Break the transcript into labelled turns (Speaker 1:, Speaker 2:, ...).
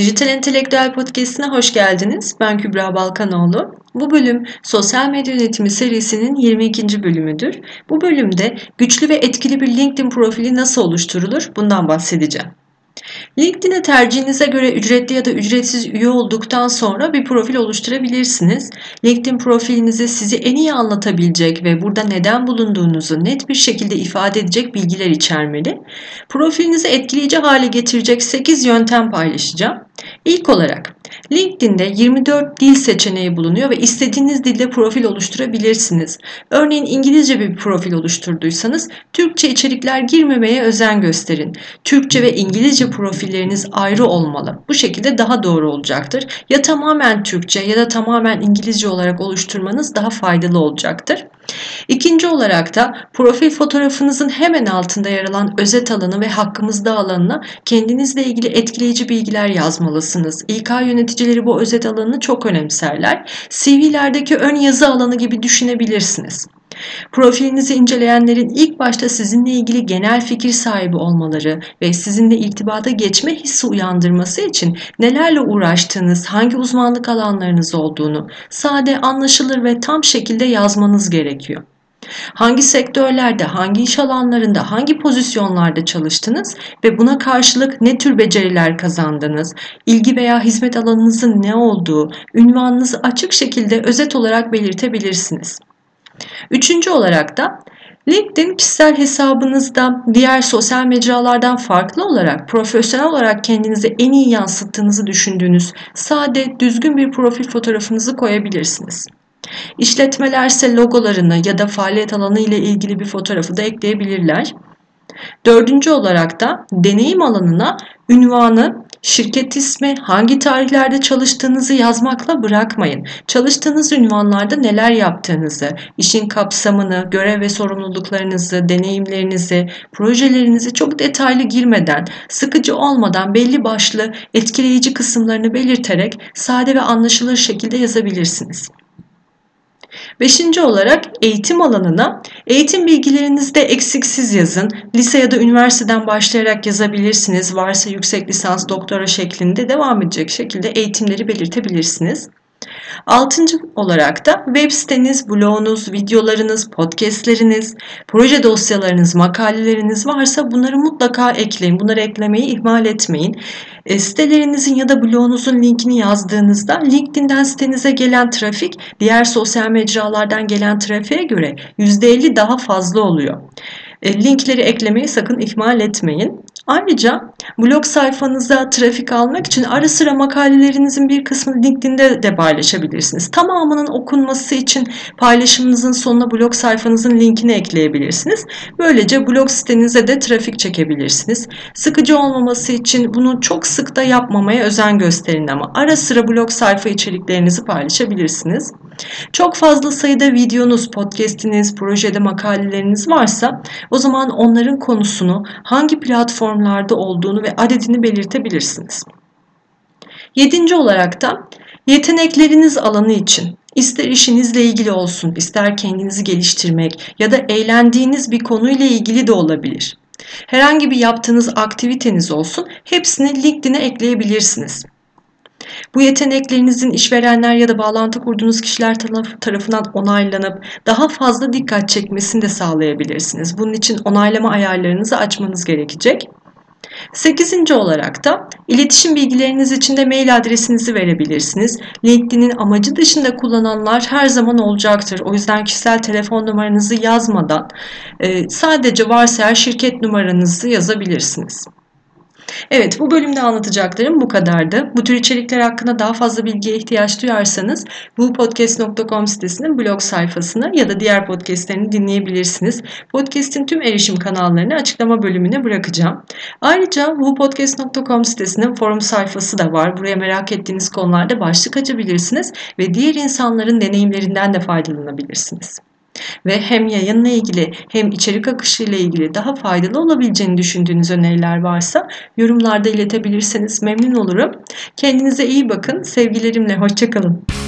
Speaker 1: Dijital Entelektüel Podcast'ine hoş geldiniz. Ben Kübra Balkanoğlu. Bu bölüm Sosyal Medya Yönetimi serisinin 22. bölümüdür. Bu bölümde güçlü ve etkili bir LinkedIn profili nasıl oluşturulur bundan bahsedeceğim. LinkedIn'e tercihinize göre ücretli ya da ücretsiz üye olduktan sonra bir profil oluşturabilirsiniz. LinkedIn profilinizi sizi en iyi anlatabilecek ve burada neden bulunduğunuzu net bir şekilde ifade edecek bilgiler içermeli. Profilinizi etkileyici hale getirecek 8 yöntem paylaşacağım. İlk olarak LinkedIn'de 24 dil seçeneği bulunuyor ve istediğiniz dilde profil oluşturabilirsiniz. Örneğin İngilizce bir profil oluşturduysanız Türkçe içerikler girmemeye özen gösterin. Türkçe ve İngilizce profilleriniz ayrı olmalı. Bu şekilde daha doğru olacaktır. Ya tamamen Türkçe ya da tamamen İngilizce olarak oluşturmanız daha faydalı olacaktır. İkinci olarak da profil fotoğrafınızın hemen altında yer alan özet alanı ve hakkımızda alanına kendinizle ilgili etkileyici bilgiler yazmalısınız. İK yöneticileri bu özet alanını çok önemserler. CV'lerdeki ön yazı alanı gibi düşünebilirsiniz. Profilinizi inceleyenlerin ilk başta sizinle ilgili genel fikir sahibi olmaları ve sizinle irtibata geçme hissi uyandırması için nelerle uğraştığınız, hangi uzmanlık alanlarınız olduğunu sade, anlaşılır ve tam şekilde yazmanız gerekiyor. Hangi sektörlerde, hangi iş alanlarında, hangi pozisyonlarda çalıştınız ve buna karşılık ne tür beceriler kazandınız, ilgi veya hizmet alanınızın ne olduğu, ünvanınızı açık şekilde özet olarak belirtebilirsiniz. Üçüncü olarak da LinkedIn kişisel hesabınızda diğer sosyal mecralardan farklı olarak profesyonel olarak kendinizi en iyi yansıttığınızı düşündüğünüz sade, düzgün bir profil fotoğrafınızı koyabilirsiniz. İşletmelerse logolarını ya da faaliyet alanı ile ilgili bir fotoğrafı da ekleyebilirler. Dördüncü olarak da deneyim alanına ünvanı, şirket ismi, hangi tarihlerde çalıştığınızı yazmakla bırakmayın. Çalıştığınız ünvanlarda neler yaptığınızı, işin kapsamını, görev ve sorumluluklarınızı, deneyimlerinizi, projelerinizi çok detaylı girmeden, sıkıcı olmadan belli başlı etkileyici kısımlarını belirterek sade ve anlaşılır şekilde yazabilirsiniz. Beşinci olarak eğitim alanına eğitim bilgilerinizi de eksiksiz yazın. Lise ya da üniversiteden başlayarak yazabilirsiniz. Varsa yüksek lisans, doktora şeklinde devam edecek şekilde eğitimleri belirtebilirsiniz. Altıncı olarak da web siteniz, blogunuz, videolarınız, podcastleriniz, proje dosyalarınız, makaleleriniz varsa bunları mutlaka ekleyin. Bunları eklemeyi ihmal etmeyin. E, sitelerinizin ya da blogunuzun linkini yazdığınızda LinkedIn'den sitenize gelen trafik diğer sosyal mecralardan gelen trafiğe göre %50 daha fazla oluyor. E, linkleri eklemeyi sakın ihmal etmeyin. Ayrıca blog sayfanıza trafik almak için ara sıra makalelerinizin bir kısmını LinkedIn'de de paylaşabilirsiniz. Tamamının okunması için paylaşımınızın sonuna blog sayfanızın linkini ekleyebilirsiniz. Böylece blog sitenize de trafik çekebilirsiniz. Sıkıcı olmaması için bunu çok sık da yapmamaya özen gösterin ama ara sıra blog sayfa içeriklerinizi paylaşabilirsiniz. Çok fazla sayıda videonuz, podcast'iniz, projede makaleleriniz varsa o zaman onların konusunu hangi platformlarda olduğunu ve adedini belirtebilirsiniz. Yedinci olarak da yetenekleriniz alanı için ister işinizle ilgili olsun, ister kendinizi geliştirmek ya da eğlendiğiniz bir konuyla ilgili de olabilir. Herhangi bir yaptığınız aktiviteniz olsun, hepsini LinkedIn'e ekleyebilirsiniz. Bu yeteneklerinizin işverenler ya da bağlantı kurduğunuz kişiler tarafından onaylanıp daha fazla dikkat çekmesini de sağlayabilirsiniz. Bunun için onaylama ayarlarınızı açmanız gerekecek. Sekizinci olarak da iletişim bilgileriniz için de mail adresinizi verebilirsiniz. LinkedIn'in amacı dışında kullananlar her zaman olacaktır. O yüzden kişisel telefon numaranızı yazmadan sadece varsa her şirket numaranızı yazabilirsiniz. Evet bu bölümde anlatacaklarım bu kadardı. Bu tür içerikler hakkında daha fazla bilgiye ihtiyaç duyarsanız bu podcast.com sitesinin blog sayfasına ya da diğer podcastlerini dinleyebilirsiniz. Podcast'in tüm erişim kanallarını açıklama bölümüne bırakacağım. Ayrıca bu podcast.com sitesinin forum sayfası da var. Buraya merak ettiğiniz konularda başlık açabilirsiniz ve diğer insanların deneyimlerinden de faydalanabilirsiniz ve hem yayınla ilgili hem içerik akışı ile ilgili daha faydalı olabileceğini düşündüğünüz öneriler varsa yorumlarda iletebilirseniz memnun olurum. Kendinize iyi bakın. Sevgilerimle hoşçakalın.